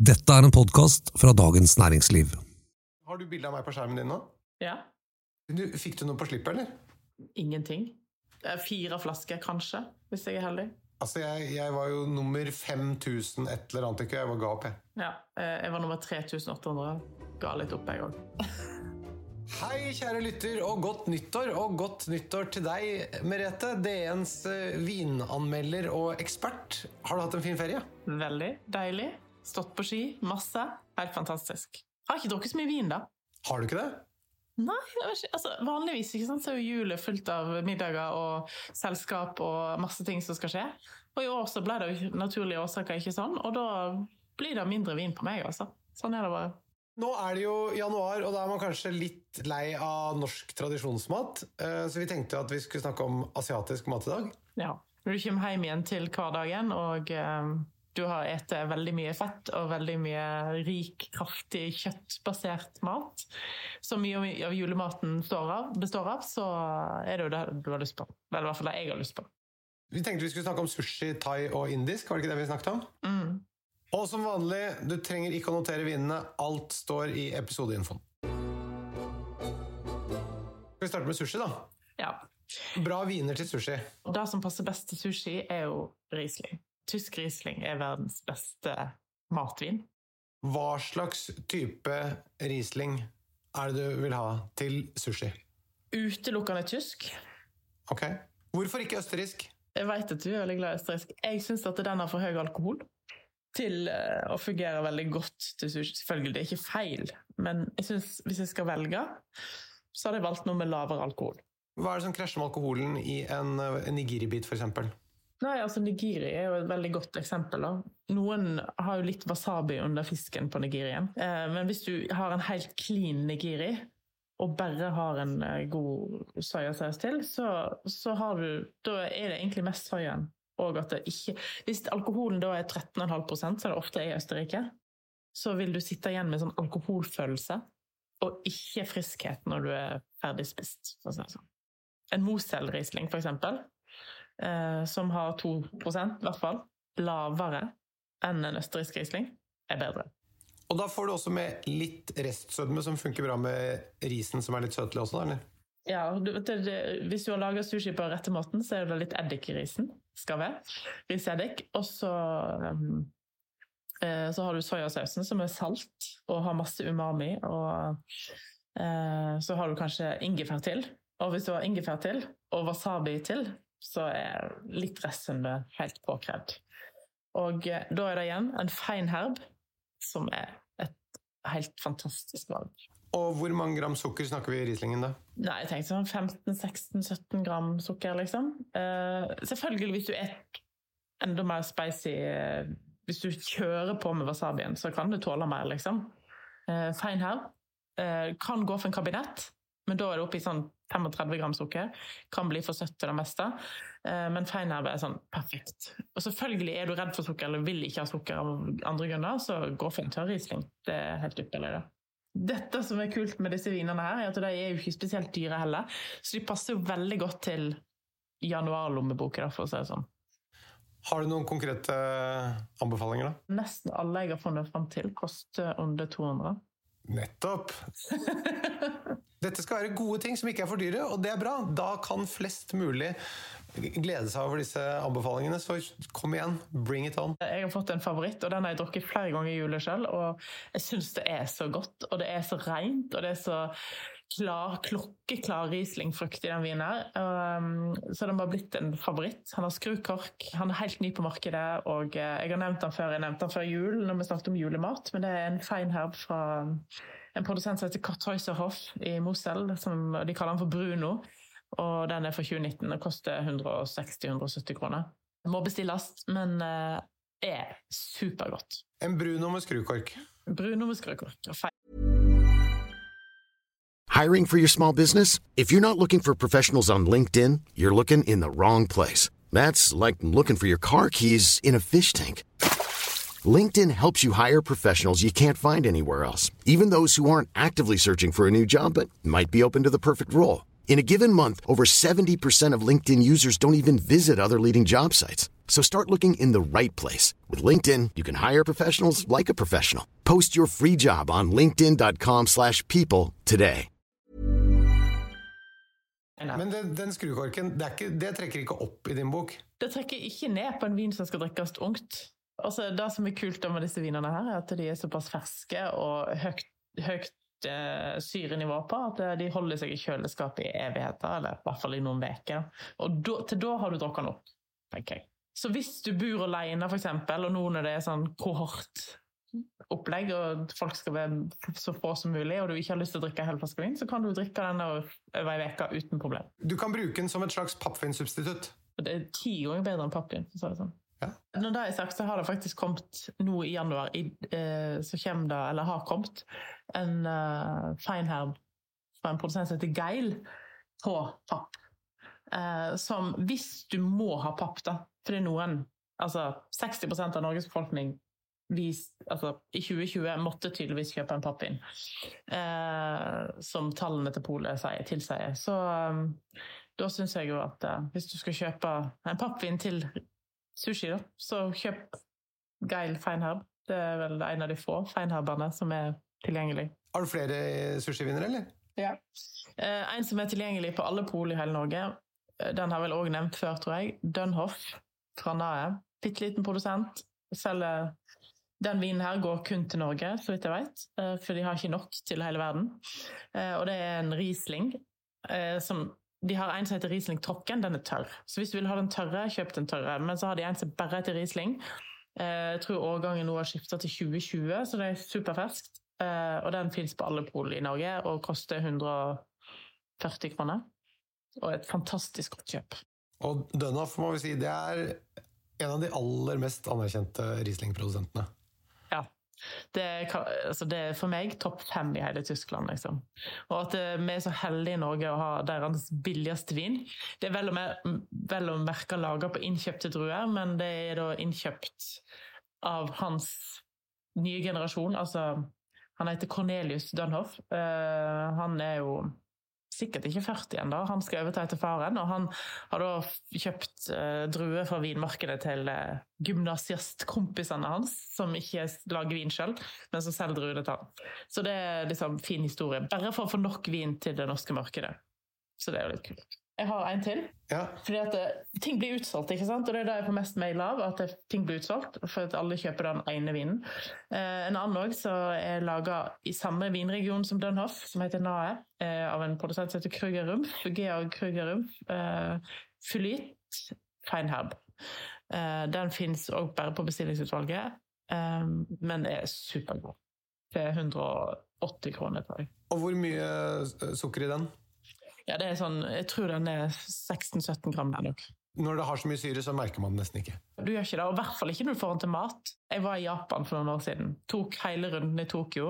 Dette er en podkast fra Dagens Næringsliv. Har du bilde av meg på skjermen din nå? Ja. Du, fikk du noe på slippet, eller? Ingenting. Det er Fire flasker, kanskje, hvis jeg er heldig. Altså, jeg, jeg var jo nummer 5000 et eller annet, ikke? Jeg var ga opp, jeg. Ja, eh, Jeg var nummer 3800. Ga litt opp, jeg òg. Hei, kjære lytter, og godt nyttår. Og godt nyttår til deg, Merete. DNs eh, vinanmelder og ekspert. Har du hatt en fin ferie? Veldig deilig. Stått på ski. Masse. Helt fantastisk. Har ikke drukket så mye vin, da. Har du ikke det? Nei, altså, vanligvis ikke sant, så er jo julet fullt av middager og selskap og masse ting som skal skje. Og i år så ble det jo naturlige årsaker ikke sånn, og da blir det mindre vin på meg, altså. Sånn er det bare. Nå er det jo januar, og da er man kanskje litt lei av norsk tradisjonsmat. eh, Så vi tenkte at vi skulle snakke om asiatisk mat i dag. Ja. Når du kommer hjem igjen til hverdagen, og eh, du har spist veldig mye fett og veldig mye rik, kraftig kjøttbasert mat, som mye av julematen av, består av, så er det jo det du har lyst på. Eller i hvert fall det jeg har lyst på. Vi tenkte vi skulle snakke om sushi, thai og indisk. Var det ikke det vi snakket om? Mm. Og som vanlig, du trenger ikke å notere vinene. Alt står i episodeinfoen. Skal vi starte med sushi, da? Ja. Bra viner til sushi. Det som passer best til sushi, er jo Riesling. Tysk Riesling er verdens beste matvin. Hva slags type Riesling er det du vil ha til sushi? Utelukkende tysk. Ok. Hvorfor ikke østerriksk? Jeg vet at du er veldig glad i østerriksk. Jeg syns at den har for høy alkohol til eh, å fungere veldig godt til sushi. Selvfølgelig, det er ikke feil, men jeg synes, hvis jeg skal velge, så hadde jeg valgt noe med lavere alkohol. Hva er det som krasjer med alkoholen i en, en nigiribit, f.eks.? Nei, altså Nigiri er jo et veldig godt eksempel. da. Noen har jo litt wasabi under fisken på nigirien. Eh, men hvis du har en helt clean nigiri, og bare har en eh, god soyasaus til, så, så har du, da er det egentlig mest soyaen. Og at det ikke, hvis alkoholen da er 13,5 som det ofte er i Østerrike, så vil du sitte igjen med sånn alkoholfølelse, og ikke friskhet når du er ferdig spist. sånn. En Mosel-Riesling, for eksempel, eh, som har 2 i hvert fall, lavere enn en østerriksk Riesling, er bedre. Og da får du også med litt restsødme, som funker bra med risen, som er litt søtlig også, eller? Ja, du, det, det, Hvis du har laga sushi på rette måten, så er det litt eddik i risen. Skal være. Riseddik. Og så um, eh, så har du soyasausen, som er salt og har masse umami. Og eh, så har du kanskje ingefær til. Og hvis du har ingefær til, og wasabi til, så er litt restsødme helt påkrevd. Og eh, da er det igjen en fein herb, som er et helt fantastisk valg. Og hvor mange gram sukker snakker vi i Rieslingen, da? Nei, jeg tenkte sånn 15-16-17 gram sukker, liksom. Uh, selvfølgelig hvis du er enda mer spicy uh, Hvis du kjører på med wasabien, så kan du tåle mer, liksom. Uh, fein herb. Kan gå for en kabinett, men da er det oppe i sånn 35 gram sukker. Kan bli for søtt til det meste. Eh, men fein er sånn perfekt. Og selvfølgelig er du redd for sukker eller vil ikke ha sukker av andre grunner, så gå for en tørrrisling. Det er helt ypperlig, det. Dette som er kult med disse vinene her, er at de er jo ikke spesielt dyre heller. Så de passer jo veldig godt til januarlommeboka, for å si det sånn. Har du noen konkrete anbefalinger, da? Nesten alle jeg har funnet fram til, koster under 200. Nettopp! Dette skal være gode ting som ikke er for dyre, og det er bra. Da kan flest mulig glede seg over disse anbefalingene. Så kom igjen, bring it on. Jeg har fått en favoritt, og den har jeg drukket flere ganger i jula selv. Og jeg syns det er så godt, og det er så rent, og det er så klar, klokkeklar Riesling-frukt i den vinen. her. Um, så den har blitt en favoritt. Han har skrukork, han er helt ny på markedet, og eh, jeg har nevnt den før jeg nevnte den før jul, når vi snakket om julemat, men det er en fein herb fra en produsent som heter Kartäuserhoff i Mosel, som de kaller den for Bruno. Og den er fra 2019 og koster 160-170 kroner. Det må bestilles, men eh, er supergodt. En Bruno med skrukork. Bruno med skrukork. Hiring for your small business? If you're not looking for professionals on LinkedIn, you're looking in the wrong place. That's like looking for your car keys in a fish tank. LinkedIn helps you hire professionals you can't find anywhere else, even those who aren't actively searching for a new job but might be open to the perfect role. In a given month, over 70% of LinkedIn users don't even visit other leading job sites. So start looking in the right place. With LinkedIn, you can hire professionals like a professional. Post your free job on linkedin.com/people slash people today. Men den, den skrukorken, det, er ikke, det trekker ikke opp i din bok? Det trekker ikke ned på en vin som skal drikkes ungt. Altså, det som er kult med disse vinene, her, er at de er såpass ferske og høyt, høyt eh, syrenivå på at eh, de holder seg i kjøleskapet i evigheter, eller i hvert fall i noen uker. Og da, til da har du drukket den opp, tenker jeg. Så hvis du bor alene, eksempel, og noen av det er sånn kohortopplegg, og folk skal være så få som mulig, og du ikke har lyst til å drikke hel flaske vin, så kan du drikke den over ei uke uten problem. Du kan bruke den som et slags pappvinsubstitutt. Det er ti ganger bedre enn pappvin. for å si det sånn. Ja. Når det er sagt, så har det faktisk kommet nå i januar, i, eh, så kommer det, eller har kommet, en uh, feinherb fra en produsent som heter Geil, på papp. Eh, som hvis du må ha papp, da, er noen, altså 60% av Norges befolkning vis, altså, i 2020 måtte tydeligvis kjøpe en pappvin, eh, som tallene til Polet tilsier. Så um, da syns jeg jo at eh, hvis du skal kjøpe en pappvin til sushi, da, så kjøp Geil feinherb. Det er vel en av de få feinherbene som er tilgjengelig. Har du flere sushiviner, eller? Ja. Eh, en som er tilgjengelig på alle pol i hele Norge, eh, den har vel òg nevnt før, tror jeg. Dunhoff fra Nae. Bitte liten produsent. Selger den vinen her går kun til Norge, så vidt jeg vet, eh, for de har ikke nok til hele verden. Eh, Og det er en Riesling som de har en som heter Riesling Trocken, den er tørr. Så hvis du vil ha den tørre, kjøp den tørre. Men så har de en som bare heter Riesling. Eh, Jeg tror årgangen nå har skifta til 2020, så det er superferskt. Eh, Og den fins på alle pol i Norge og koster 140 kroner. Og et fantastisk godt kjøp. Og Dunhoff må vi si, det er en av de aller mest anerkjente Riesling-produsentene. Det altså det er for meg topp fem i hele Tyskland, liksom. Og at eh, vi er så heldige i Norge å ha deres billigste vin. Det er vel å, mer, vel merke laga på innkjøpte druer, men det er da innkjøpt av hans nye generasjon. Altså, han heter Cornelius Dunhoff. Uh, han er jo sikkert ikke 40 ennå. Han skal overta etter faren, og han har da kjøpt eh, druer fra vinmarkedet til eh, gymnasiastkompisene hans, som ikke lager vin sjøl, men som selger druene til han. Så det er liksom fin historie. Bare for å få nok vin til det norske markedet. Så det er jo litt kult. Jeg har en til. Ja. Fordi at det, ting blir utsolgt, ikke sant? Og det er det jeg får mest mail av, at det- ting blir utsolgt, for at alle kjøper den ene vinen. Eh, en annen også, som er laga i samme vinregion som Dunhoff, som heter Nae, eh, av en produsent som heter Krüger Rumpf, Georg Krüger Rumpf. Eh, Fylit Feinherb. Eh, den fins òg bare på bestillingsutvalget, eh, men er supergod. Det er 180 kroner, tror jeg. Og hvor mye eh, sukker i den? Ja, det er sånn, jeg tror den er 16-17 gram. der nok. Når det har så mye syre, så merker man det nesten ikke. Du gjør ikke det, og i hvert fall ikke når du får den til mat. Jeg var i Japan for noen år siden. Tok hele runden i Tokyo.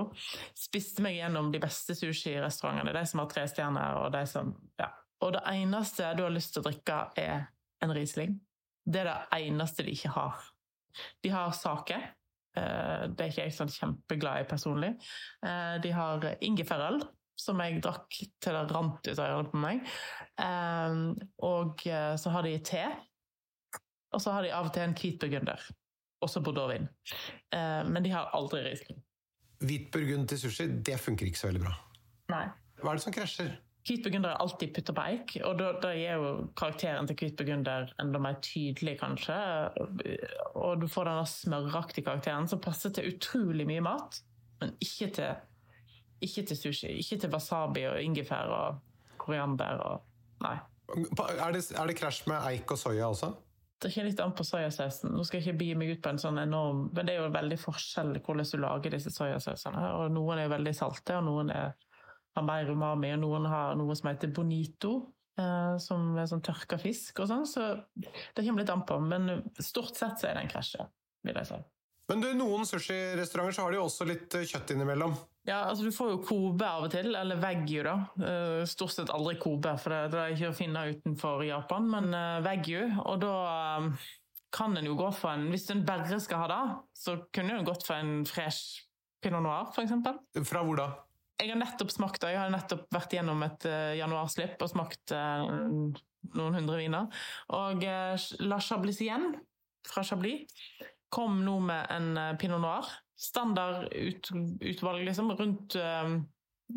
Spiste meg gjennom de beste sushirestaurantene. De som har tre stjerner, og de som Ja. Og det eneste du har lyst til å drikke, er en Riesling. Det er det eneste de ikke har. De har sake. Eh, Det er ikke jeg sånn kjempeglad i personlig. Eh, De har ingefærøl, som jeg drakk til det rant ut av ørene på meg. Eh, Og eh, så har de te. Og så har de av og til en hvit burgunder. Også bordeauxvin. Eh, Men de har aldri Riesling. Hvit burgund til sushi, det funker ikke så veldig bra. Nei. Hva er det som krasjer? Hvit burgunder er alltid putta på eik, og da, da gir jo karakteren til hvit burgunder enda mer tydelig, kanskje. Og du får denne smøraktige karakteren som passer til utrolig mye mat, men ikke til, ikke til sushi. Ikke til wasabi og ingefær og koriander og Nei. Er det, er det krasj med eik og soya også? Det kommer litt an på soyasausen. Nå skal jeg ikke begi meg ut på en sånn enorm Men det er jo veldig forskjell hvordan du lager disse soyasausene. Og noen er veldig salte, og noen er, har mer umami, og noen har noe som heter bonito. Eh, som er sånn tørka fisk og sånn. Så det kommer litt an på. Men stort sett så er det en krasje, vil jeg si. Men du, noen sushirestauranter så har de også litt eh, kjøtt innimellom. Ja, altså Du får jo Kobe av og til, eller Wagyu, da. Eh, Stort sett aldri Kobe, for det, det er ikke å finne utenfor Japan. Men uh, Wagyu, og da kan en jo gå for en Hvis en bare skal ha det, så kunne en gått for en fresh pinot noir, f.eks. Fra hvor da? Jeg har nettopp smakt det. Jeg har nettopp vært gjennom et uh, januarslipp og smakt noen hundre viner. Og La La Chablisien fra Chablis. Kom nå med en eh, pinot noir. Standard ut, utvalg, liksom. Rundt eh,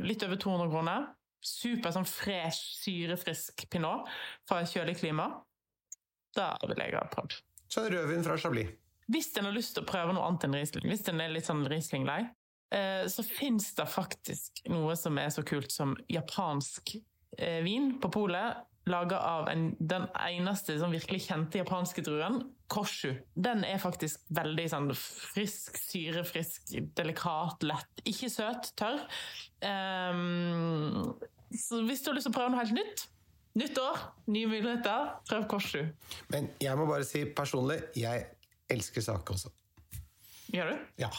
litt over 200 kroner. Super sånn fresh, syrefrisk pinot fra kjølig klima. Da vil jeg ha prøvd. Så rødvin fra Chablis. Hvis en har lyst til å prøve noe annet enn Riesling, hvis en er litt sånn Riesling-lei, eh, så fins det faktisk noe som er så kult som japansk eh, vin på polet. Laga av en, den eneste sånn virkelig kjente japanske druen, Koshu. Den er faktisk veldig sånn frisk, syrefrisk, delikat, lett. Ikke søt, tørr. Um, så hvis du har lyst til å prøve noe helt nytt Nytt år, nye muligheter. Prøv Koshu. Men jeg må bare si personlig, jeg elsker sake også. Gjør du? Ja,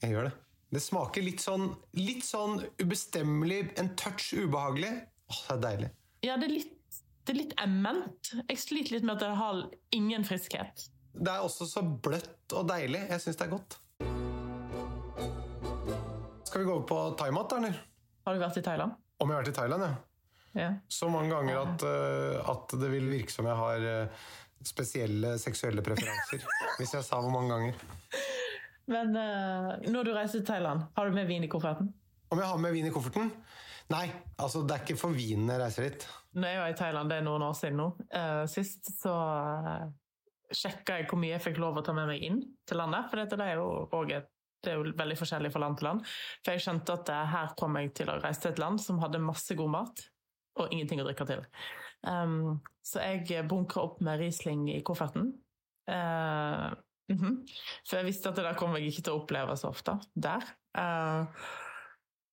jeg gjør det. Det smaker litt sånn, litt sånn ubestemmelig, en touch ubehagelig. Åh, det er deilig. Ja, det er litt, det er litt emment. Jeg sliter litt med at det har ingen friskhet. Det er også så bløtt og deilig. Jeg syns det er godt. Skal vi gå over på thaimat, eller? Har du vært i Thailand? Om jeg har vært i Thailand, ja. Ja. Så mange ganger at, eh, at det vil virke som jeg har eh, spesielle seksuelle preferanser. hvis jeg sa hvor mange ganger. Men eh, når du reiser til Thailand, har du med vin i kofferten? Om jeg har med vin i kofferten? Nei, altså det er ikke for vinen jeg reiser dit. Når jeg var i Thailand, det er noen år siden nå, uh, sist så uh, sjekka jeg hvor mye jeg fikk lov å ta med meg inn til landet. For dette, det er jo et det er jo veldig forskjellig fra land til land. For jeg skjønte at eh, her kom jeg til å reise til et land som hadde masse god mat, og ingenting å drikke til. Um, så jeg bunkra opp med Riesling i kofferten. Uh, mhm. For jeg visste at det der kom jeg ikke til å oppleve så ofte der. Uh,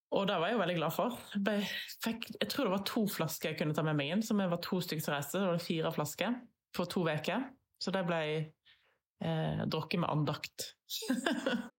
og det var jeg jo veldig glad for. Jeg, fikk, jeg tror det var to flasker jeg kunne ta med meg inn, som jeg var to stykker som reiste. Det var fire flasker for to uker. Så det ble eh, drukket med andakt.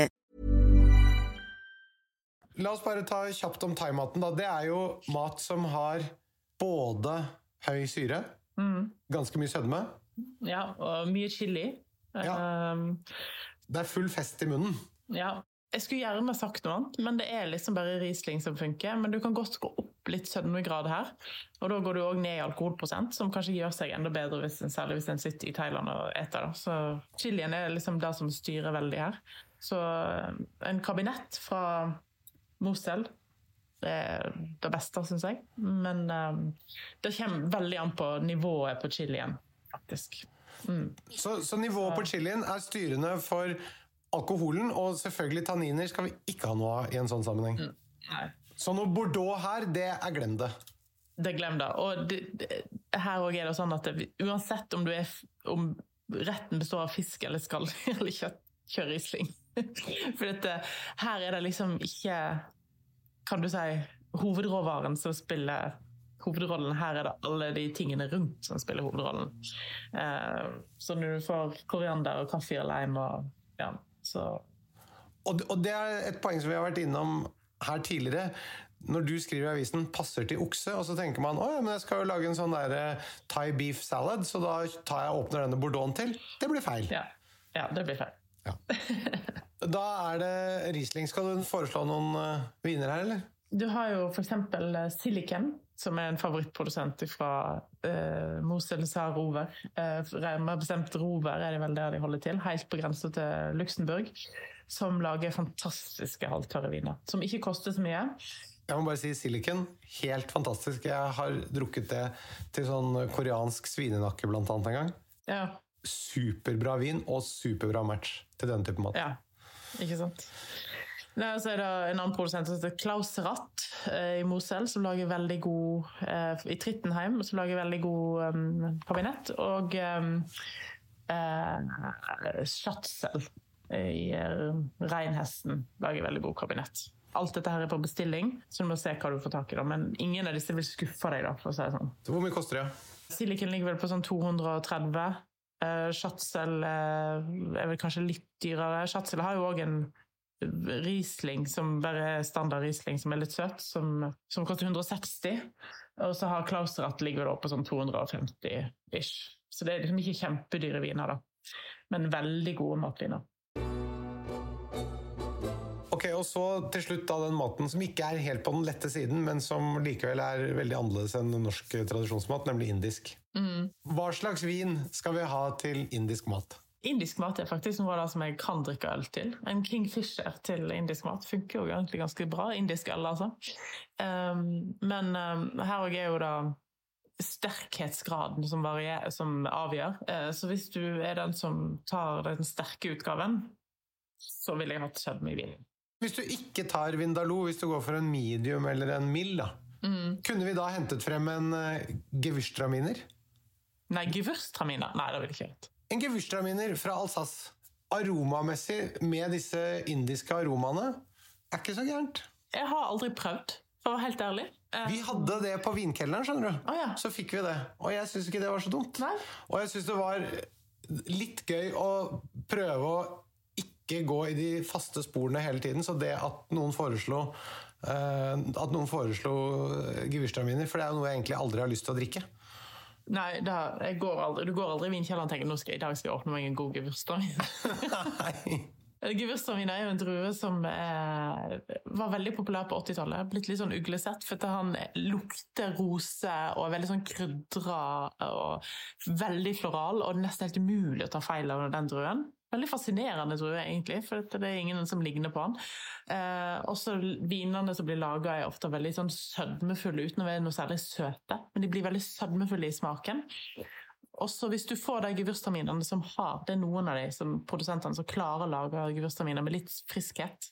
La oss bare ta kjapt om thaimaten. Det er jo mat som har både høy syre, ganske mye sødme. Ja, og mye chili. Ja. Um, Det er full fest i munnen. ja. Jeg skulle gjerne sagt noe annet, men det er liksom bare Riesling som funker. Men du kan godt gå opp litt sødmegrad her, og da går du òg ned i alkoholprosent, som kanskje gjør seg enda bedre, hvis en, særlig hvis en sitter i Thailand og eter. Da. Så chilien er liksom det som styrer veldig her. Så en kabinett fra Mosel Det er det beste, syns jeg. Men um, det kommer veldig an på nivået på chilien, faktisk. Så, så nivået på chilien er styrende for alkoholen, og selvfølgelig tanniner skal vi ikke ha noe av i en sånn sammenheng. Nei. Så noe Bordeaux her, det er glem det. Det glem det. Og det, det, her òg er det sånn at det, uansett om, du er, om retten består av fisk eller skall eller kjøtt, kjør Riesling. For dette, her er det liksom ikke Kan du si hovedråvaren som spiller hovedrollen. Her er det alle de tingene rundt som spiller hovedrollen. Eh, så når du får koriander og kaffe og lime og ja, så Og, det- er et poeng som vi har vært innom her tidligere. Når du skriver i avisen 'passer til okse', og så tenker man å ja, men jeg skal jo lage en sånn der eh, Thai beef salad, så da tar jeg åpner denne bordeauxen til. Det blir feil. ja. ja, det blir feil. Da er det Riesling. Skal du foreslå noen uh, viner her, eller? Du har jo f.eks. Silicon, som er en favorittprodusent fra uh, Mosel Sar Rover. Uh, bestemt Rover er det vel der de holder til, helt på grensa til Luxembourg. Som lager fantastiske halvtørre viner. Som ikke koster så mye. Jeg må bare si silicon. Helt fantastisk. Jeg har drukket det til sånn koreansk svinenakke blant annet en gang. Ja. Superbra vin og superbra match til denne type mat. ja. Ikke sant. Nei, så er det en annen produsent som heter Klaus Ratt eh, i Mosel, som lager veldig god eh, I Trittenheim, som lager veldig god um, kabinett. Og um, eh, Schatzel i eh, Reinhesten lager veldig god kabinett. Alt dette her er på bestilling, så du må se hva du får tak i. da. Men ingen av disse vil skuffe deg, da, for å si det sånn. Så hvor mye koster det? Silicon ligger vel på sånn 230. Uh, Schatzel eh, er vel kanskje litt dyrere. Schatzel har jo òg en Riesling som bare er standard Riesling, som er litt søt, som, som koster 160. Og så har Klauserath ligger da på sånn 250 ish. Så det er liksom ikke kjempedyre viner, da. Men veldig gode matviner. Ok, og så til slutt da den maten som ikke er helt på den lette siden, men som likevel er veldig annerledes enn norsk tradisjonsmat, nemlig indisk. Hva slags vin skal vi ha til indisk mat? Indisk mat er faktisk noe av det som jeg kan drikke øl til. En Kingfisher til indisk mat funker jo egentlig ganske bra. Indisk øl, altså. Um, men um, her òg er jo da sterkhetsgraden som, varier, som avgjør. Uh, så hvis du er den som tar den sterke utgaven, så ville jeg hatt sødme med vinen. Hvis du ikke tar Vindaloo, hvis du går for en medium eller en mild, da, kunne vi da hentet frem en uh, gevurstraminer? Nei, gevurstraminer? Nei, det ville jeg ikke hatt. En gevurstraminer fra Alsace. Aromamessig med disse indiske aromaene er ikke så gærent. Jeg har aldri prøvd, for å være helt ærlig. Eh, Vi hadde det på vinkelleren, skjønner du. Oh, ja. Så fikk vi det. Og jeg syns ikke det var så dumt. Nei. Og jeg syns det var litt gøy å prøve å ikke gå i de faste sporene hele tiden. Så det at noen foreslo eh, at noen foreslo Gewürztraminer, for det er jo noe jeg egentlig aldri har lyst til å drikke. Nei, da, går aldri, du går aldri i vinkjelleren og tenker nå skal jeg, i dag skal jeg åpne meg en god Gewürztraminer. Nei. Gewürztraminer er jo en drue som eh, var veldig populær på 80-tallet. Blitt litt sånn uglesett, for han lukter rose og er veldig sånn krydra og veldig floral, og det er nesten helt umulig å ta feil av den druen. Veldig fascinerende tror jeg egentlig, for det er ingen som ligner på han. Eh, også vinene som blir laga, er ofte veldig sånn sødmefulle, uten å være noe særlig søte. Men de blir veldig sødmefulle i smaken. Også hvis du får de gewürztraminene som har Det er noen av de som produsentene som klarer å lage gevursterminer med litt friskhet.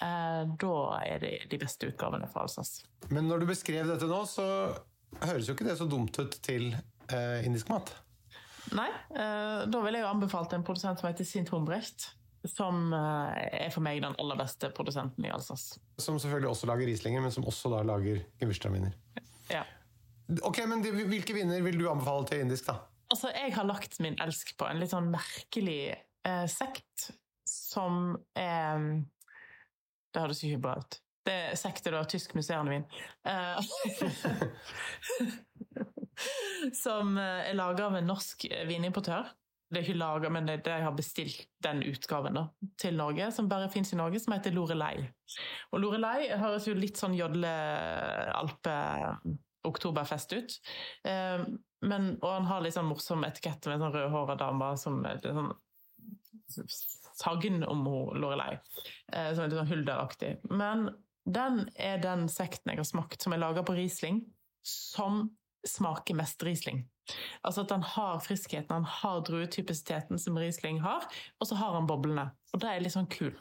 Eh, da er det de beste utgavene fra Alsace. Men når du beskrev dette nå, så høres jo ikke det så dumt ut til eh, indisk mat. Nei, eh, da ville jeg jo anbefalt en produsent som heter Sint Humbrecht. Som eh, er for meg den aller beste produsenten i Alsace. Som selvfølgelig også lager Rieslinger, men som også da lager Gewürztraminer. Ja. Ok, men de, Hvilke viner vil du anbefale til indisk, da? Altså, jeg har lagt min elsk på en litt sånn merkelig eh, sekt som er Det høres ikke bra ut. Det er sekt er da tysk musserende vin. Eh, som eh, er laga av en norsk vinimportør. Det er ikke laget, men det, jeg har bestilt den utgaven da, til Norge, som bare fins i Norge, som heter Lorelei. Og Lorelei høres jo litt sånn jodle-alpe oktoberfest ut. Eh, men, og han har litt sånn morsom etikette med sånn rødhåra dame som er litt sånn sagn om Lorelei. Eh, som er litt sånn Hulder-aktig. Men den er den sekten jeg har smakt, som er laga på Riesling, som smaker mest Riesling. Altså at han har friskheten, han har druetypisiteten som Riesling har, og så har han boblene. Og det er litt sånn kul.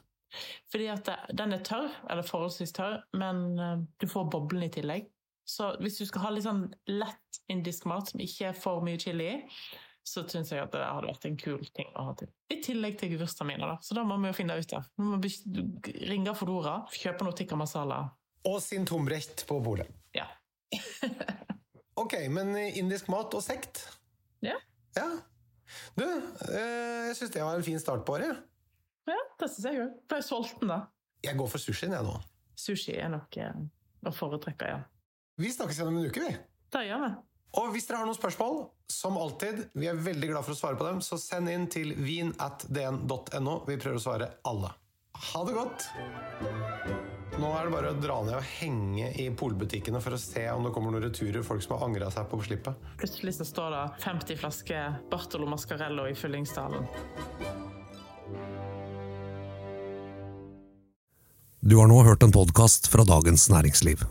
Fordi at den er tørr, eller forholdsvis tørr, men eh, du får boblene i tillegg. Så hvis du skal ha litt sånn lett indisk mat som ikke er for mye chili i, så syns jeg at det hadde vært en kul ting å ha til. I tillegg til gewürztraminer, da. Så da må vi jo finne ut av. Vi må ringe Fodora, kjøpe noe tikka masala. Og sin tomrett på bordet. Ja. Ok, men indisk mat og sekt? Ja, Ja. Du, eh, jeg syns det var en fin start på året. ja det syns jeg òg. Ble sulten, da. Jeg går for sushien, jeg nå. Sushi er nok eh, å foretrekke, ja. Vi snakkes igjen om en uke, vi. Det gjør vi. Og hvis dere har noen spørsmål, som alltid, vi er veldig glad for å svare på dem, så send inn til vin.dn.no. Vi prøver å svare alle. Ha det godt! Nå er det bare å dra ned og henge i polbutikkene for å se om det kommer noen returer, folk som har angret seg på slippet. Plutselig så står det 50 flasker Bartolo Mascarello i fyllingsdalen. Du har nå hørt en podkast fra Dagens Næringsliv.